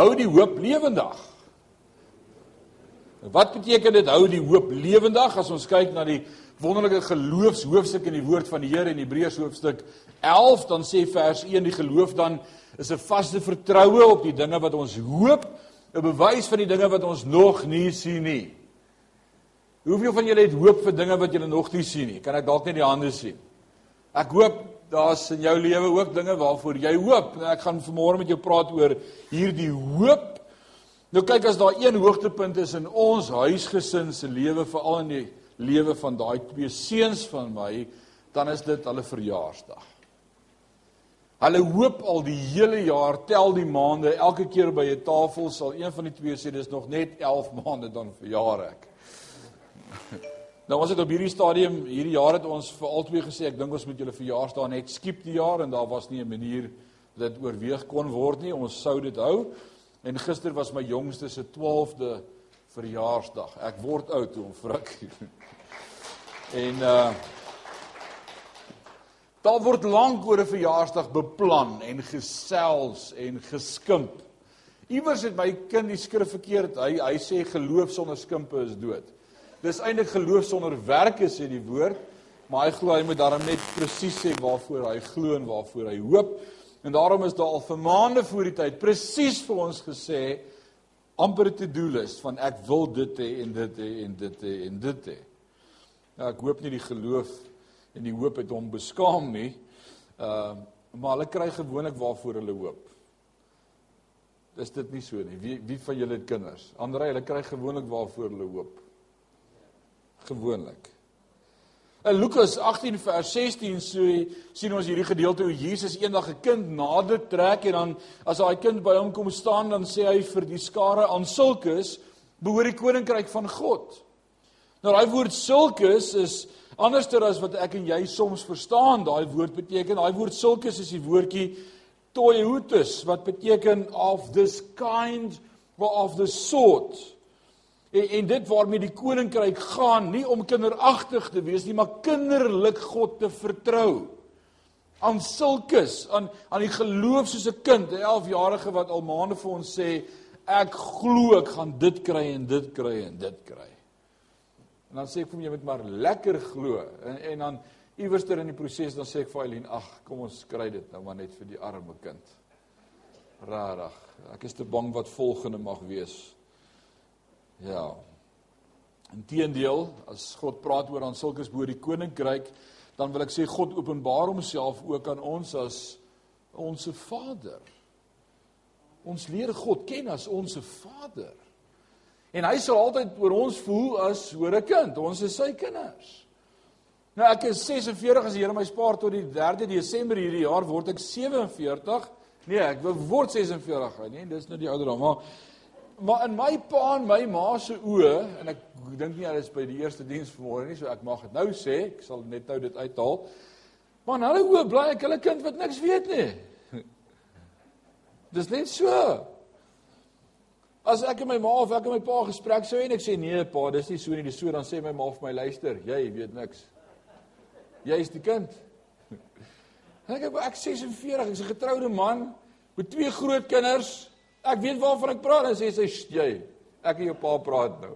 hou die hoop lewendig. Wat beteken dit hou die hoop lewendig as ons kyk na die wonderlike geloofshoofstuk in die woord van die Here in Hebreërs hoofstuk 11 dan sê vers 1 die geloof dan is 'n vaste vertroue op die dinge wat ons hoop, 'n bewys van die dinge wat ons nog nie sien nie. Hoeveel van julle het hoop vir dinge wat julle nog nie sien nie? Kan ek dalk net die hande sien? Ek hoop daar's in jou lewe ook dinge waarvoor jy hoop. Nou ek gaan vanmôre met jou praat oor hierdie hoop. Nou kyk as daar een hoogtepunt is in ons huisgesin se lewe, veral in die lewe van daai twee seuns van my, dan is dit hulle verjaarsdag. Hulle hoop al die hele jaar, tel die maande, elke keer by 'n tafel sal een van die twee sê dis nog net 11 maande dan verjaar ek. Nou ons het op hierdie stadium hierdie jaar het ons vir albei gesê ek dink ons moet julle verjaarsdag net skiep die jaar en daar was nie 'n manier dat dit oorweeg kon word nie. Ons sou dit hou. En gister was my jongste se 12de verjaarsdag. Ek word oud om frik. en uh Daar word lank oor 'n verjaarsdag beplan en gesels en geskimp. Iewers het my kind die skrif verkeerd. Hy hy sê geloof sonder skimpe is dood. Dis eintlik geloof sonder werke sê die woord, maar hy glo hy moet daarom net presies sê waarvoor hy glo en waarvoor hy hoop. En daarom is daar al vir maande voor die tyd presies vir ons gesê amper te do list van ek wil dit hê en dit hê en dit hê en dit hê. Ja, ek hoop nie die geloof en die hoop het hom beskaam nie. Ehm uh, maar hulle kry gewoonlik waarvoor hulle hoop. Is dit nie so nie? Wie wie van julle het kinders? Andre, hulle kry gewoonlik waarvoor hulle hoop. Gewoonlik. In Lukas 18 vers 16 so sien ons hierdie gedeelte hoe Jesus eendag 'n kind nader trek en dan as daai kind by hom kom staan dan sê hy vir die skare aan sulkes behoort die koninkryk van God. Nou daai woord sulkes is Anderster as wat ek en jy soms verstaan, daai woord beteken, daai woord sulkes is die woordjie toihutus wat beteken of this kind of the sort. En, en dit waarmee die koninkryk gaan, nie om kinderagtig te wees nie, maar kinderlik God te vertrou. Aan sulkes, aan aan die geloof soos 'n kind, 'n 11-jarige wat al maande vir ons sê ek glo ek gaan dit kry en dit kry en dit kry. En dan sê ek vir hom jy moet maar lekker glo. En en dan iewerster in die proses dan sê ek vir Eileen, ag, kom ons kry dit nou maar net vir die arme kind. Rarig. Ek is te bang wat volgende mag wees. Ja. Inteendeel, as God praat oor aan sulkes bo die koninkryk, dan wil ek sê God openbaar homself ook aan ons as ons se Vader. Ons leer God ken as ons se Vader. En hy sal altyd oor ons voel as hoor 'n kind. Ons is sy kinders. Nou ek is 46 as die Here my spaar tot die 3de Desember hierdie jaar word ek 47. Nee, ek word 46, nee, dis nou die ouderdom, maar maar in my pa en my ma se oë en ek dink nie hulle is by die eerste diens vanmôre nie, so ek mag dit nou sê, ek sal net nou dit uithaal. Maar in hulle oë bly ek hulle kind wat niks weet nie. Dis net so. As ek en my ma of ek en my pa gesprek sou hê en ek sê nee pa, dis nie so nie, dis so dan sê my ma vir my luister, jy weet niks. Jy is die kind. Ek ek 46, ek's 'n getroude man met twee groot kinders. Ek weet waarvan ek praat en sê sy jy, ek en jou pa praat nou.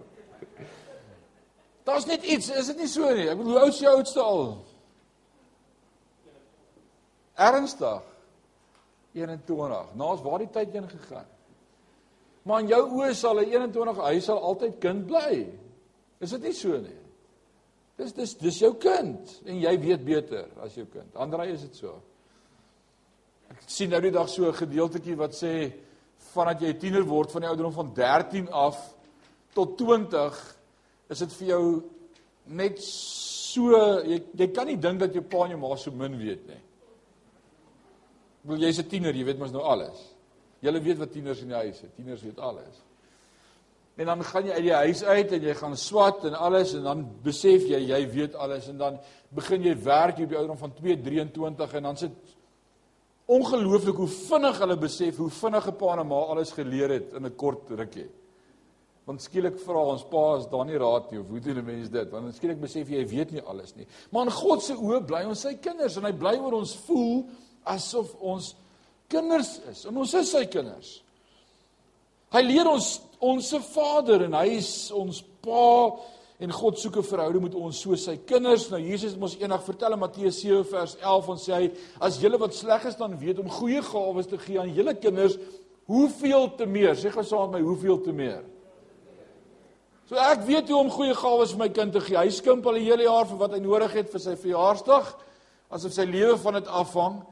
Daar's net iets, is dit nie so nie? Ek bedoel hoe oud is jou oudste al? Ernstig. 21. Naas waar die tyd heen gegaan? Maar in jou oë sal 'n 21 hy sal altyd kind bly. Is dit nie so nie? Dis dis dis jou kind en jy weet beter as jou kind. Andrei is dit so. Ek sien nou die dag so 'n gedeeltjie wat sê vandat jy 'n tiener word van die ouderdom van 13 af tot 20 is dit vir jou net so jy jy kan nie dink dat jou pa en jou ma so min weet nie. Wil jy's 'n tiener, jy weet mos nou alles. Julle weet wat tieners in die huis is. Tieners weet alles. En dan gaan jy uit die huis uit en jy gaan swat en alles en dan besef jy jy weet alles en dan begin jy werk op die ouderdom van 2:23 en dan sit ongelooflik hoe vinnig hulle besef hoe vinnig 'n pa en 'n ma alles geleer het in 'n kort rukkie. Want skielik vra ons pa is daar nie raad nie of hoe doen 'n mens dit? Want skielik besef jy weet nie alles nie. Maar in God se oë bly ons sy kinders en hy bly oor ons voel asof ons kinders is en ons is sy kinders. Hy leer ons ons se Vader en hy is ons Pa en God soek 'n verhouding met ons soos sy kinders. Nou Jesus het ons eendag vertel in Matteus 7 vers 11 en sê hy as julle wat sleg is dan weet om goeie gawes te gee aan julle kinders, hoeveel te meer? Sê gou saam met my, hoeveel te meer? So ek weet hoe om goeie gawes vir my kind te gee. Hy skimp al die hele jaar vir wat hy nodig het vir sy verjaarsdag, asof sy lewe van dit afhang.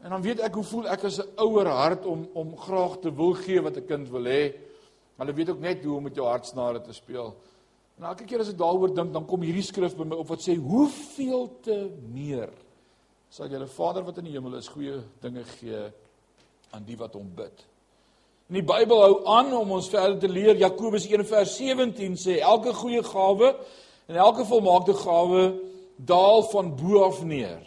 En dan weet ek hoe voel ek as 'n ouer hart om om graag te wil gee wat 'n kind wil hê. Hulle weet ook net hoe om met jou hartsnare te speel. En elke keer as ek daaroor dink, dan kom hierdie skrif by my op wat sê hoeveel te meer sal julle Vader wat in die hemel is goeie dinge gee aan die wat hom bid. En die Bybel hou aan om ons verder te leer. Jakobus 1:17 sê elke goeie gawe en elke volmaakte gawe daal van bo af neer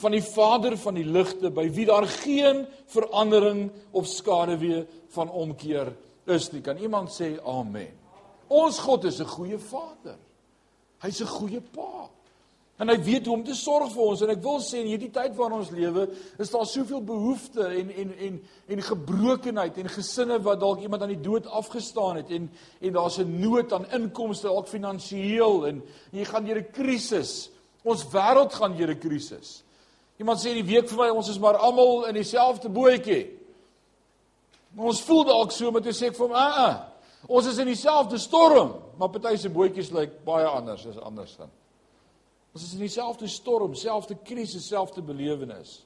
van die Vader van die ligte by wie daar geen verandering of skaduwee van omkeer is nie. Kan iemand sê amen? Ons God is 'n goeie Vader. Hy's 'n goeie Pa. En hy weet hoe om te sorg vir ons en ek wil sê in hierdie tyd waarin ons lewe, is daar soveel behoeftes en en en en gebrokenheid en gesinne wat dalk iemand aan die dood afgestaan het en en daar's 'n nood aan inkomste, dalk finansiëel en, en jy gaan deur 'n krisis. Ons wêreld gaan deur 'n krisis. Iemand sê die week vir my ons is maar almal in dieselfde bootjie. Ons voel dalk so met jy sê ek vir hom, "Aa, uh -uh, ons is in dieselfde storm, maar party se bootjies lyk baie anders as anders dan." Ons is in dieselfde storm, selfde krisis, selfde belewenis.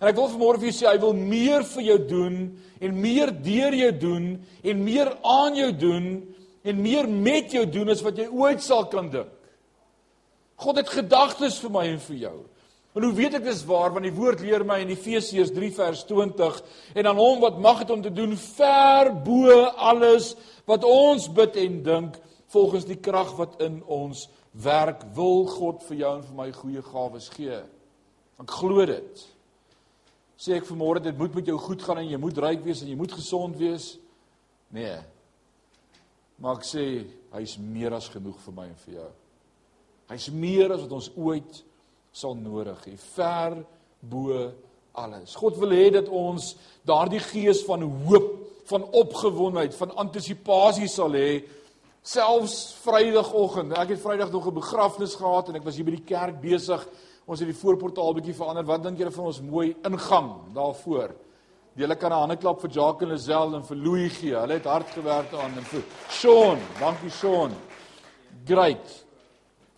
En ek wil vanmôre vir julle sê hy wil meer vir jou doen en meer deur jou doen en meer aan jou doen en meer met jou doen as wat jy ooit sal kan dink. God het gedagtes vir my en vir jou. En hoe weet ek dis waar want die woord leer my in Efesiërs 3 vers 20 en aan hom wat mag het om te doen ver bo alles wat ons bid en dink volgens die krag wat in ons werk wil God vir jou en vir my goeie gawes gee. Ek glo dit. Sê ek vanmôre dit moet met jou goed gaan en jy moet ryk wees en jy moet gesond wees? Nee. Maar ek sê hy's meer as genoeg vir my en vir jou. Hy's meer as wat ons ooit sal nodig hê ver bo alles. God wil hê dat ons daardie gees van hoop, van opgewondenheid, van antisisipasie sal hê selfs Vrydagoggend. Ek het Vrydag nog 'n begrafnis gehad en ek was hier by die kerk besig. Ons het die voorportaal bietjie verander. Wat dink julle van ons mooi ingang daarvoor? Julle kan 'n hande klap vir Jacques en Lazel en vir Louis gee. Hulle het hard gewerk daaraan en vir Sean. Dankie Sean. Great.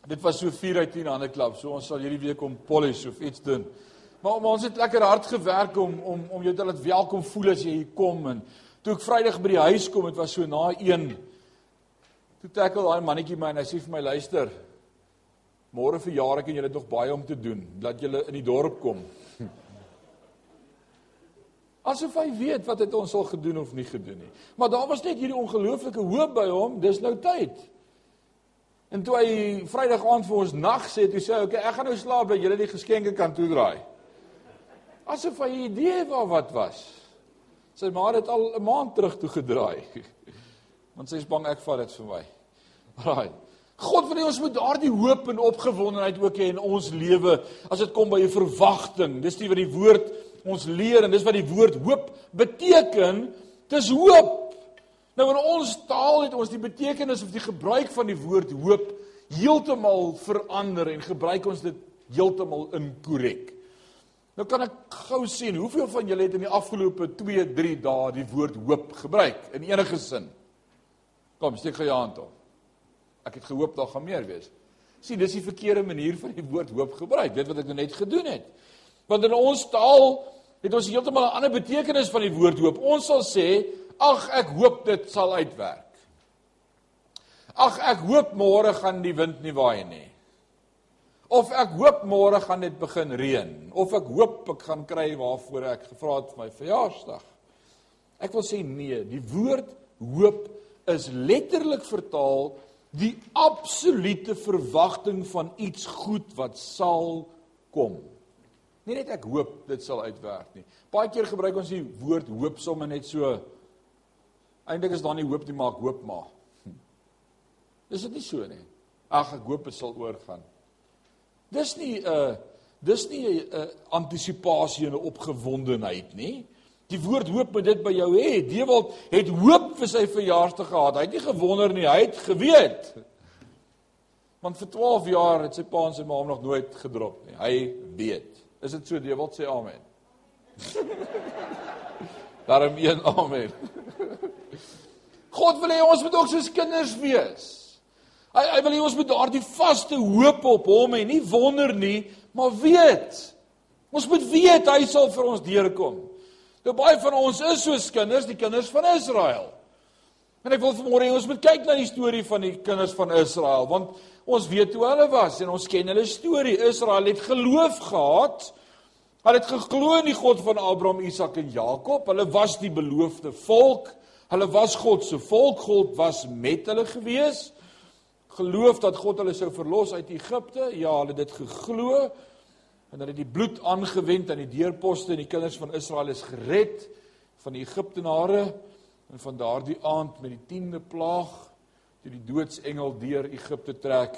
Dit was so 4 uit 10 hande klap. So ons sal hierdie week om polish of iets doen. Maar, maar ons het lekker hard gewerk om om om jou te laat welkom voel as jy hier kom en toe ek Vrydag by die huis kom, dit was so na 1. Toe tackle daai mannetjie my en hy sê vir my luister. Môre vir jare kan jy dit nog baie om te doen. Laat julle in die dorp kom. Asof hy weet wat het ons al gedoen of nie gedoen nie. Maar daar was net hierdie ongelooflike hoop by hom. Dis nou tyd. En toe hy Vrydag aand vir ons nag sê, toe sê hy, "Oké, okay, ek gaan nou slaap dat julle die geskenke kan toedraai." Asof hy 'n idee van wat was. Sy ma het al 'n maand terug toe gedraai. Want sy is bang ek vat dit vir my. Raai. God wil hê ons moet daardie hoop en opgewondenheid ook hê in ons lewe as dit kom by 'n verwagting. Dis nie wat die woord ons leer en dis wat die woord hoop beteken. Dis hoop. Nou in ons taal het ons die betekenis of die gebruik van die woord hoop heeltemal verander en gebruik ons dit heeltemal inkorrek. Nou kan ek gou sien hoeveel van julle het in die afgelope 2, 3 dae die woord hoop gebruik in enige sin. Kom, steek gou jou hand op. Ek het gehoop daar gaan meer wees. Sien, dis die verkeerde manier van die woord hoop gebruik. Weet wat ek nou net gedoen het? Want in ons taal het ons heeltemal 'n ander betekenis van die woord hoop. Ons sal sê Ag ek hoop dit sal uitwerk. Ag ek hoop môre gaan die wind nie waai nie. Of ek hoop môre gaan dit begin reën of ek hoop ek gaan kry waarvoor ek gevra het vir my verjaarsdag. Ek wil sê nee, die woord hoop is letterlik vertaal die absolute verwagting van iets goed wat sal kom. Nie net ek hoop dit sal uitwerk nie. Baie keer gebruik ons die woord hoop sommer net so Eindelik is daar nie hoop nie, maar ek hoop maar. Hm. Is dit nie so nie? Ag, ek hoop dit sal oorgaan. Dis nie 'n uh, dis nie 'n uh, antisipasie en 'n opgewondenheid nie. Die woord hoop moet dit by jou hê. Dewald het hoop vir sy verjaarsdag gehad. Hy het nie gewonder nie, hy het geweet. Want vir 12 jaar het sy pa en sy ma hom nog nooit gedrop nie. Hy weet. Is dit so Dewald sê amen? Daarom een amen. God wil hê ons moet ook soos kinders wees. Hy hy wil hê ons moet daardie vaste hoop op hom en nie wonder nie, maar weet. Ons moet weet hy sal vir ons deurkom. Nou baie van ons is soos kinders, die kinders van Israel. En ek wil vanmôre hê ons moet kyk na die storie van die kinders van Israel, want ons weet hoe hulle was en ons ken hulle storie. Israel het geloof gehad. Hulle het geglo in die God van Abraham, Isak en Jakob. Hulle was die beloofde volk. Hulle was God se volk. God was met hulle gewees. Geloof dat God hulle sou verlos uit Egipte. Ja, hulle het dit geglo en hulle het die bloed aangewend aan die deurposte en die kinders van Israel is gered van die Egiptenare en van daardie aand met die 10de plaag toe die doodsengel deur Egipte trek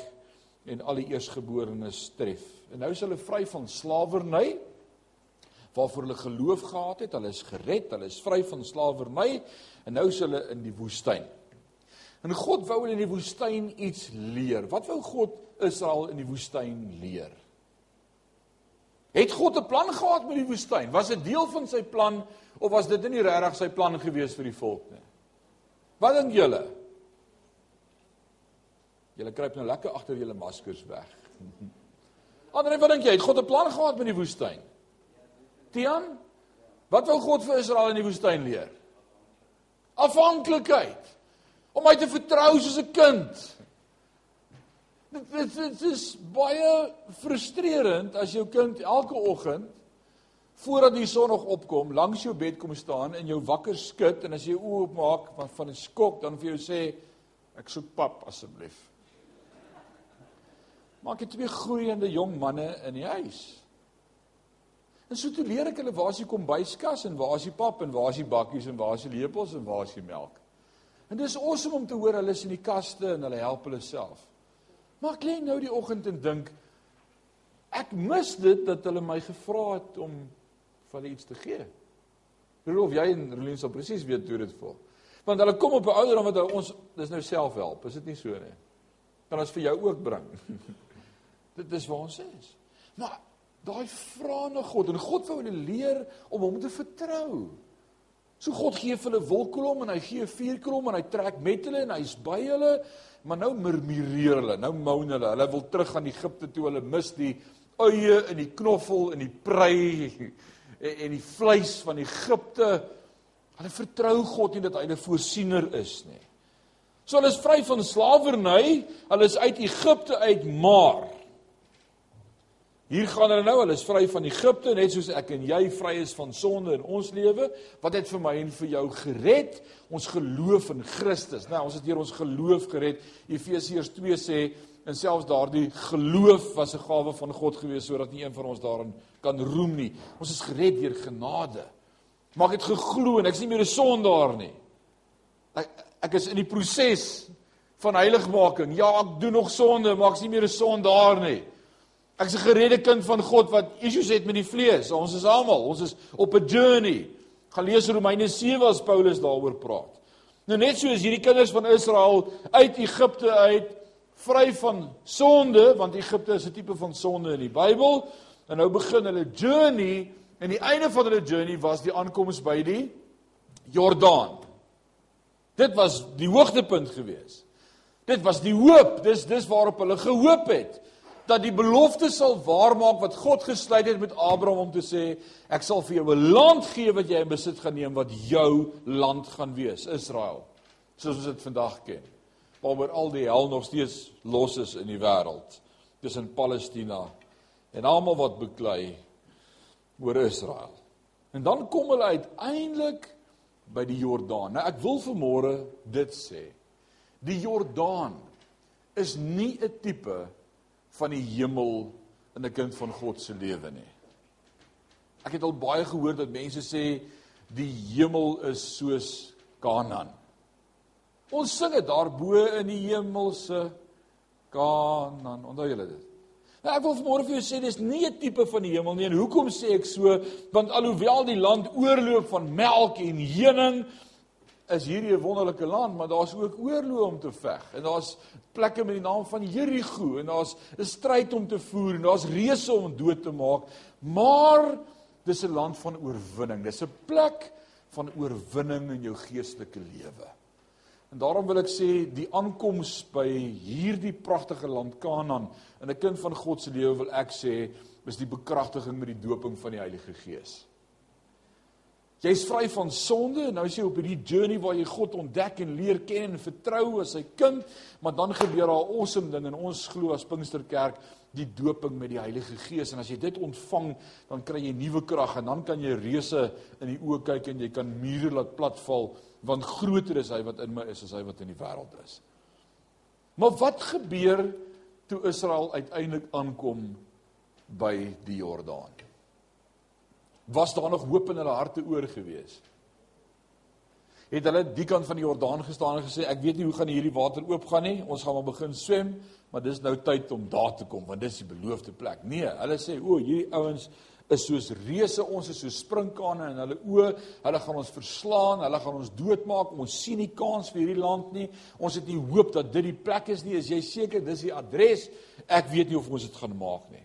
en al die eersgeborenes tref. En nou is hulle vry van slawerny waarvoor hulle geloof gehad het. Hulle is gered, hulle is vry van slawerny en nou is hulle in die woestyn. En God wou hulle in die woestyn iets leer. Wat wou God Israel in die woestyn leer? Het God 'n plan gehad met die woestyn? Was dit deel van sy plan of was dit nie regtig sy plan gewees vir die volk nie? Wat dink julle? Julle kruip nou lekker agter julle maskers weg. Ander, wat dink jy? Het God 'n plan gehad met die woestyn? Tian, wat wou God vir Israel in die woestyn leer? Afhanklikheid. Om hy te vertrou soos 'n kind. Dit, dit, dit is baie frustrerend as jou kind elke oggend voordat die son nog opkom langs jou bed kom staan en jou wakker skud en as jy oë oopmaak van van 'n skok dan vir jou sê ek soek pap asseblief. Maak dit twee groeiende jong manne in die huis. En so toe leer ek hulle waar is die kombuiskas en waar is die pap en waar is die bakkies en waar is die lepels en waar is die melk. En dis awesome om te hoor hulle is in die kaste en hulle help hulle self. Maar ek lê nou die oggend en dink ek mis dit dat hulle my gevra het om vir hulle iets te gee. Rolof jy en Rolien sal presies weet hoe dit voel. Want hulle kom op 'n ouderdom wat ons dis nou selfhelp, is dit nie so nie? Kan ons vir jou ook bring. dit is waar ons is. Maar daai vra na God en God wou hulle leer om hom te vertrou. So God gee hulle wolkkolom en hy gee vuurkolom en hy trek met hulle en hy's by hulle Maar nou murmureer hulle, nou moan hulle. Hulle wil terug aan Egipte toe. Hulle mis die eie en die knoffel en die prei en, en die vleis van Egipte. Hulle vertrou God nie dat hy 'n voorsiener is nie. So hulle is vry van slawerny. Hulle is uit Egipte uit, maar Hier gaan hulle nou, hulle is vry van Egipte net soos ek en jy vry is van sonde in ons lewe. Wat het vir my en vir jou gered? Ons geloof in Christus. Nou, ons het hier ons geloof gered. Efesiërs 2 sê en selfs daardie geloof was 'n gawe van God gewees sodat nie een van ons daarin kan roem nie. Ons is gered deur genade. Maar ek het geglo en ek is nie meer 'n sondaar nie. Ek ek is in die proses van heiligmaking. Ja, ek doen nog sonde, maar ek is nie meer 'n sondaar nie. Ek is 'n geredde kind van God wat issues het met die vlees. Ons is almal, ons is op 'n journey. Gaan lees Romeine 7 as Paulus daaroor praat. Nou net soos hierdie kinders van Israel uit Egipte uit vry van sonde, want Egipte is 'n tipe van sonde in die Bybel, en nou begin hulle journey en die einde van hulle journey was die aankoms by die Jordaan. Dit was die hoogtepunt geweest. Dit was die hoop, dis dis waarop hulle gehoop het dat die belofte sal waarmaak wat God gesluit het met Abraham om te sê ek sal vir jou 'n land gee wat jy in besit gaan neem wat jou land gaan wees, Israel. Soos ons dit vandag ken. Waaroor al die hel nog steeds los is in die wêreld tussen Palestina en almal wat beklei oor Israel. En dan kom hulle uiteindelik by die Jordaan. Nou ek wil vanmôre dit sê. Die Jordaan is nie 'n tipe van die hemel in 'n kind van God se lewe nie. Ek het al baie gehoor dat mense sê die hemel is soos Kanaan. Ons sing dit daarbo in die hemelse Kanaan. Onthou julle dit? Ek wil vanmôre vir jou sê dis nie 'n tipe van die hemel nie. En hoekom sê ek so? Want alhoewel die land oorloop van melk en honing, is hierdie 'n wonderlike land, maar daar's ook oorloë om te veg. En daar's plekke met die naam van Jerigo en daar's 'n stryd om te voer en daar's reëse om dood te maak. Maar dis 'n land van oorwinning. Dis 'n plek van oorwinning in jou geestelike lewe. En daarom wil ek sê die aankoms by hierdie pragtige land Kanaan in 'n kind van God se lewe wil ek sê is die bekragtiging met die doping van die Heilige Gees. Jy's vry van sonde en nou is jy op hierdie journey waar jy God ontdek en leer ken en vertrou as sy kind, maar dan gebeur daar 'n awesome ding en ons glo as Pinksterkerk die doping met die Heilige Gees en as jy dit ontvang, dan kry jy nuwe krag en dan kan jy reuse in die oë kyk en jy kan mure laat platval want groter is hy wat in my is as hy wat in die wêreld is. Maar wat gebeur toe Israel uiteindelik aankom by die Jordaan? Was daar nog hoop in hulle harte oor gewees? Het hulle die kant van die Jordaan gestaan en gesê ek weet nie hoe gaan hierdie water oopgaan nie, ons gaan maar begin swem, maar dis nou tyd om daar te kom want dis die beloofde plek. Nee, hulle sê o, hierdie ouens is soos reuse, ons is soos sprinkane in hulle oë. Hulle gaan ons verslaan, hulle gaan ons doodmaak. Ons sien nie kans vir hierdie land nie. Ons het nie hoop dat dit die plek is nie. Is jy seker dis die adres? Ek weet nie of ons dit gaan maak nie.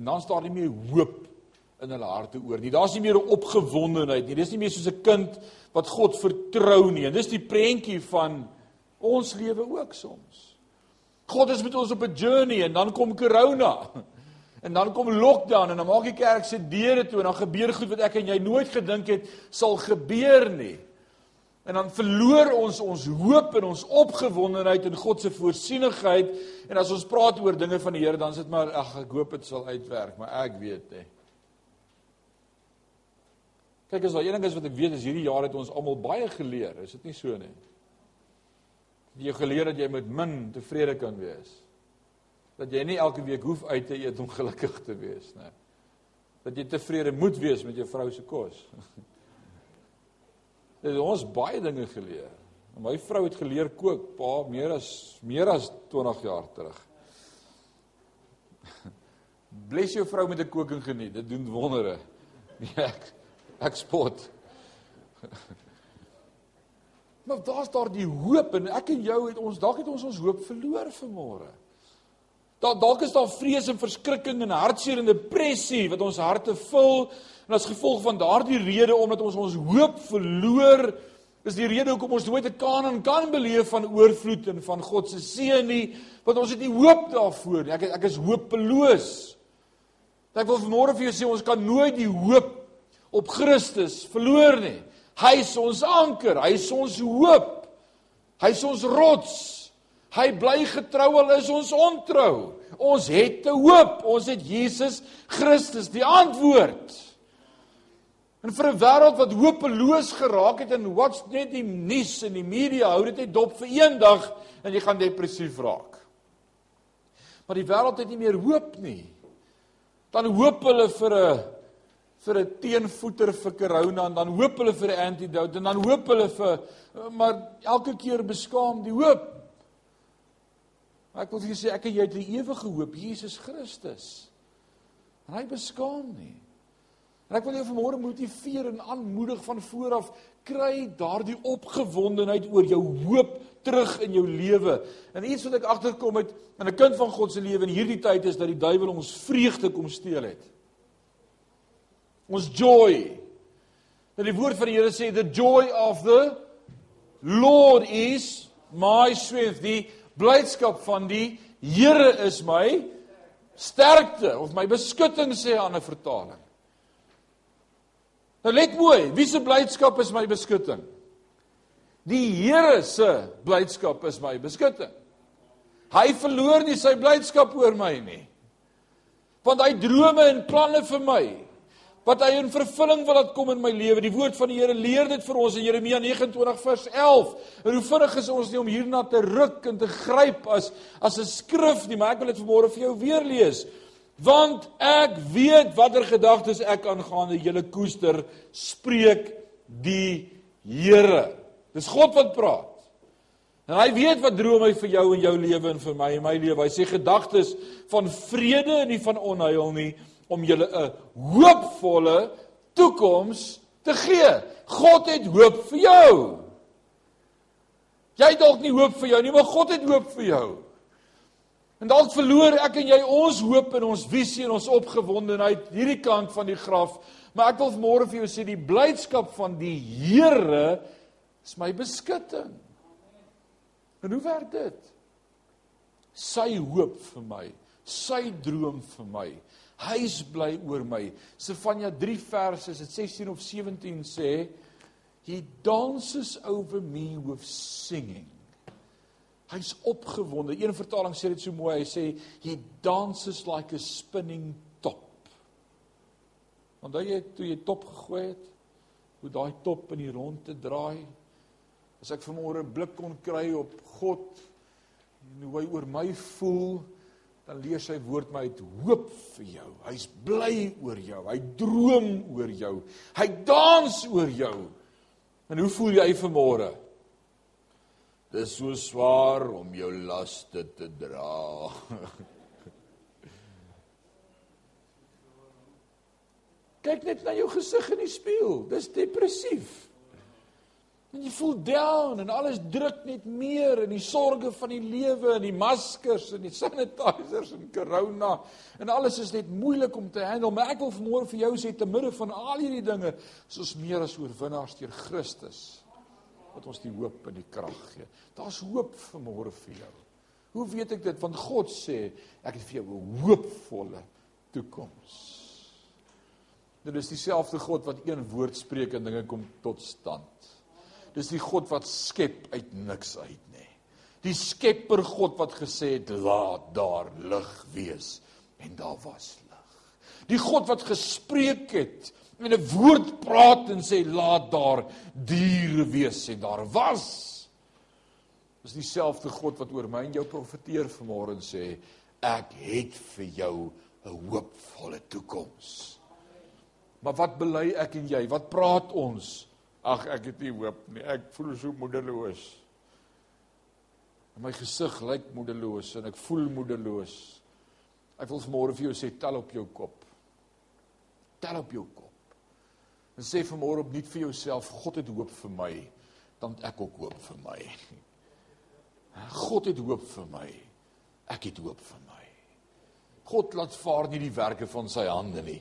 En dan staan nie meer hoop in hulle harte oor nie. Daar's nie meer 'n opgewondenheid nie. Dis nie meer soos 'n kind wat God vertrou nie. En dis die prentjie van ons lewe ook soms. God is met ons op 'n journey en dan kom corona. En dan kom lockdown en dan maak die kerk se deure toe en dan gebeur goed wat ek en jy nooit gedink het sal gebeur nie. En dan verloor ons ons hoop en ons opgewondenheid in God se voorsienigheid en as ons praat oor dinge van die Here dan sit maar ag ek hoop dit sal uitwerk, maar ek weet nie. Kyk as daar een ding is wat ek weet is hierdie jaar het ons almal baie geleer, is dit nie so nie? Jy geleer dat jy met min tevrede kan wees dat jy nie elke week hoef uit te eet om gelukkig te wees nie. Dat jy tevrede moet wees met jou vrou se kos. Dit ons baie dinge geleer. My vrou het geleer kook, pa, meer as meer as 20 jaar terug. Bless jou vrou met 'n koking geniet. Dit doen wondere. Nee, ek ek spot. Maar daar's daar die hoop en ek en jou het ons dalk het ons ons hoop verloor vanmôre. Daar dalk is daar vrees en verskrikking en hartseer en depressie wat ons harte vul en as gevolg van daardie rede omdat ons ons hoop verloor is die rede hoekom ons nooit 'n Kanaan kan beleef van oorvloed en van God se seën nie want ons het nie hoop daarvoor nie ek ek is hopeloos ek wil vanmôre vir jou sê ons kan nooit die hoop op Christus verloor nie hy is ons anker hy is ons hoop hy is ons rots Hy bly getrou al is ons ontrou. Ons het 'n hoop. Ons het Jesus Christus, die antwoord. En vir 'n wêreld wat hopeloos geraak het en wat's net die nuus en die media hou dit net dop vir een dag en jy gaan depressief raak. Maar die wêreld het nie meer hoop nie. Dan hoop hulle vir 'n vir 'n teenvoeter vir corona en dan hoop hulle vir 'n antidote en dan hoop hulle vir maar elke keer beskaam die hoop. Maar ek wil vir julle sê ek en jy het die ewige hoop, Jesus Christus. En hy beskaam nie. En ek wil jou vanmôre motiveer en aanmoedig van vooraf kry daardie opgewondenheid oor jou hoop terug in jou lewe. En iets wat ek agterkom het in 'n kind van God se lewe in hierdie tyd is dat die duiwel ons vreugde kom steel het. Ons joy. Dat die woord van die Here sê the joy of the Lord is my strength. Die blydskap van die Here is my sterkte of my beskutting sê aan 'n vertaling. Nou let mooi, wie se blydskap is my beskutting? Die Here se blydskap is my beskutting. Hy verloor nie sy blydskap oor my nie. Want hy drome en planne vir my wat hy in vervulling wil laat kom in my lewe. Die woord van die Here leer dit vir ons in Jeremia 29 vers 11. En hoe vinnig is ons nie om hierna te ruk en te gryp as as 'n skrif nie, maar ek wil dit vanmôre vir jou weer lees. Want ek weet watter gedagtes ek aangaande julle koester, spreek die Here. Dis God wat praat. En hy weet wat droom hy vir jou en jou lewe en vir my en my lewe. Hy sê gedagtes van vrede en nie van onheil nie om julle 'n hoopvolle toekoms te gee. God het hoop vir jou. Jy dalk nie hoop vir jou nie, maar God het hoop vir jou. En dalk verloor ek en jy ons hoop en ons visie en ons opgewondenheid hierdie kant van die graf, maar ek wil môre vir jou sê die blydskap van die Here is my beskutting. En hoe werk dit? Sy hoop vir my, sy droom vir my. Hy is bly oor my. Sefanja 3 verse, dit 16 of 17 sê, he dances over me with singing. Hy's opgewonde. Een vertaling sê dit so mooi. Hy sê he dances like a spinning top. Want jy toe jy top gegooi het, hoe daai top in die rondte draai. As ek vanmôre 'n blik kon kry op God en hoe hy oor my voel, dan lees hy woord my uit hoop vir jou. Hy's bly oor jou. Hy droom oor jou. Hy dans oor jou. En hoe voel jy vanmôre? Dis so swaar om jou laste te dra. Kyk net na jou gesig in die spieël. Dis depressief. En jy voel down en alles druk net meer in die sorges van die lewe en die maskers en die sanitizers en corona en alles is net moeilik om te handle. Maar ek wil vanmôre vir jou sê te midde van al hierdie dinge, is ons meer as oorwinnaars deur Christus wat ons die hoop en die krag gee. Daar's hoop vir môre vir jou. Hoe weet ek dit? Want God sê ek het vir jou 'n hoopvolle toekoms. Dit is dieselfde God wat een woord spreek en dinge kom tot stand. Dis die God wat skep uit niks uit nê. Die Skepper God wat gesê het laat daar lig wees en daar was lig. Die God wat gespreek het en 'n woord praat en sê laat daar diere wees en daar was. Dis dieselfde God wat oor my en jou profeteer vanmôre en sê ek het vir jou 'n hoopvolle toekoms. Maar wat bely ek en jy? Wat praat ons? Ag ek het nie hoop nie. Ek voel so moedeloos. En my gesig lyk moedeloos en ek voel moedeloos. Ek wil vanmôre vir jou sê tel op jou kop. Tel op jou kop. En sê vanmôre opnuut vir jouself, God het hoop vir my, dan ek ook hoop vir my. God het hoop vir my. Ek het hoop vir my. God laat vaar nie die werke van sy hande nie.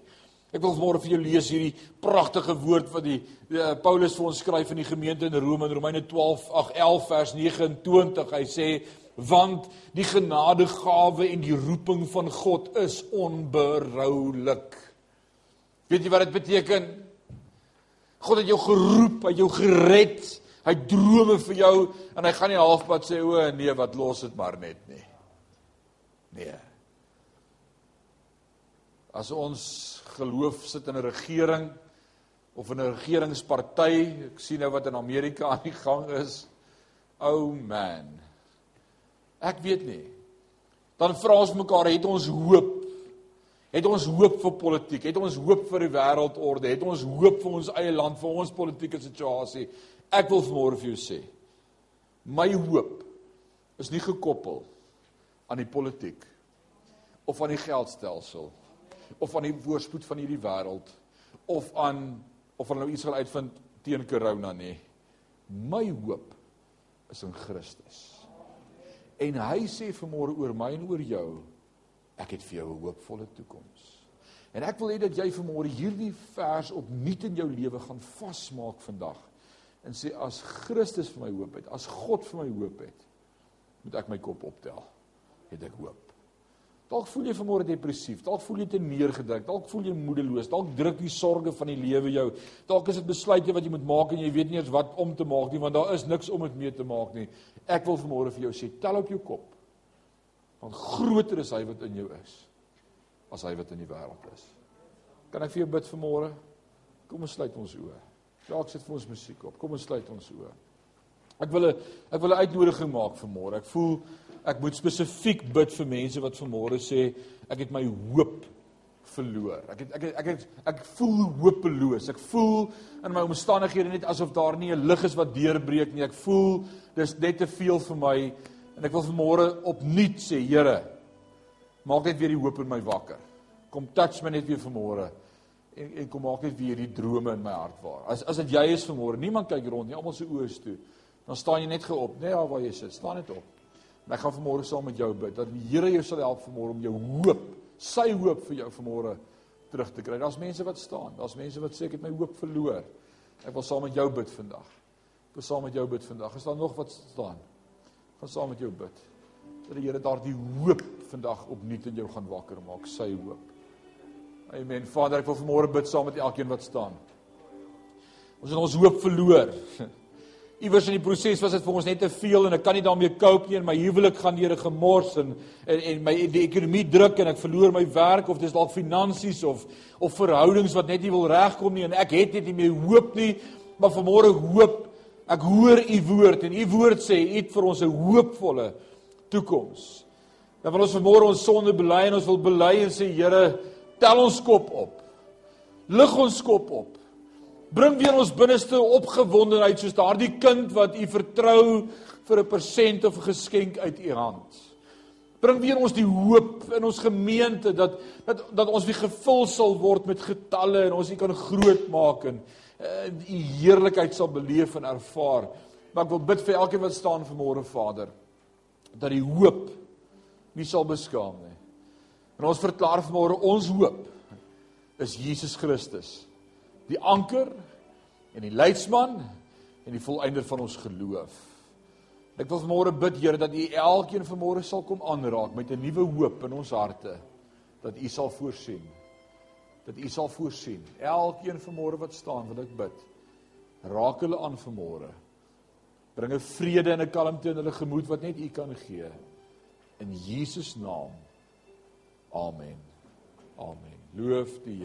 Ek wil môre vir jou lees hierdie pragtige woord wat die, die uh, Paulus vir ons skryf in die gemeente in Rome in Romeine 12 ag 11 vers 29. Hy sê want die genadegawe en die roeping van God is onberoulik. Weet jy wat dit beteken? God het jou geroep, hy het jou gered. Hy drome vir jou en hy gaan nie halfpad sê o nee, wat los dit maar net nie. Nee. As ons geloof sit in 'n regering of in 'n regeringsparty, ek sien nou wat in Amerika aan die gang is. Oh man. Ek weet nie. Dan vra ons mekaar, het ons hoop Het ons hoop vir politiek? Het ons hoop vir die wêreldorde? Het ons hoop vir ons eie land, vir ons politieke situasie? Ek wil vanmôre vir jou sê, my hoop is nie gekoppel aan die politiek of aan die geldstelsel of aan die voorspoed van hierdie wêreld of aan of hulle nou iets wil uitvind teen corona nie. My hoop is in Christus. En hy sê vanmôre oor my en oor jou ek het vir jou 'n hoopvolle toekoms. En ek wil hê dat jy vanmôre hierdie vers opnuut in jou lewe gaan vasmaak vandag en sê as Christus vir my hoop het, as God vir my hoop het, moet ek my kop optel. Het ek hoop. Dalk voel jy vanmôre depressief, dalk voel jy te neergedruk, dalk voel jy moedeloos, dalk druk die sorges van die lewe jou. Dalk is dit besluite wat jy moet maak en jy weet nie eens wat om te maak nie, want daar is niks om dit mee te maak nie. Ek wil vanmôre vir jou sê, tel op jou kop. Want groter is hy wat in jou is as hy wat in die wêreld is. Kan ek vir jou bid vanmôre? Kom ons sluit ons oë. Dalk sit vir ons musiek op. Kom ons sluit ons oë. Ek wil 'n ek wil 'n uitnodiging maak vanmôre. Ek voel ek moet spesifiek bid vir mense wat vanmôre sê ek het my hoop verloor. Ek het ek het, ek het, ek voel hopeloos. Ek voel in my omstandighede net asof daar nie 'n lig is wat deurbreek nie. Ek voel dis net te veel vir my en ek wil vanmôre opnuut sê, Here, maak net weer die hoop in my wakker. Kom touch my net weer vanmôre en en kom maak net weer die drome in my hart waar. As as dit jy is vanmôre, niemand kyk rond nie, almal se oë is toe. Dan staan jy net geop, net daar waar jy sit, staan net op. En ek gaan vanmôre saam met jou bid dat die Here jou sal help vanmôre om jou hoop sy hoop vir jou vanmôre terug te kry. Daar's mense wat staan. Daar's mense wat sê ek het my hoop verloor. Ek wil saam met jou bid vandag. Ek wil saam met jou bid vandag. Is daar nog wat staan? Ek gaan saam met jou bid. Dat die Here daardie hoop vandag opnuut in jou gaan wakker maak, sy hoop. Amen. Vader, ek wil vanmôre bid saam met elkeen wat staan. Ons het ons hoop verloor. Iewers in die proses was dit vir ons net te veel en ek kan nie daarmee cope nie en my huwelik gaan deur 'n gemors en, en en my die ekonomie druk en ek verloor my werk of dis dalk finansies of of verhoudings wat net nie wil regkom nie en ek het net nie meer hoop nie maar vanmôre hoop ek hoor u woord en u woord sê u het vir ons 'n hoopvolle toekoms. Dan wil ons vanmôre ons sonde bely en ons wil bely en sê Here tel ons kop op. Lig ons kop op. Bring weer ons binneste opgewondenheid soos daardie kind wat u vertrou vir 'n persent of 'n geskenk uit u hand. Bring weer ons die hoop in ons gemeente dat dat dat ons weer gevul sal word met getalle en ons u kan groot maak en uh, u heerlikheid sal beleef en ervaar. Maar ek wil bid vir elkeen wat staan vanmôre Vader dat die hoop nie sal beskaam nie. En ons verklaar vanmôre ons hoop is Jesus Christus die anker en die leidsman en die volëinder van ons geloof. Ek wil vanmôre bid Here dat U elkeen vanmôre sal kom aanraak met 'n nuwe hoop in ons harte dat U sal voorsien. Dat U sal voorsien. Elkeen vanmôre wat staan, wil ek bid. Raak hulle aan vanmôre. Bring 'n vrede en 'n kalmte in hulle gemoed wat net U kan gee. In Jesus naam. Amen. Amen. Loof die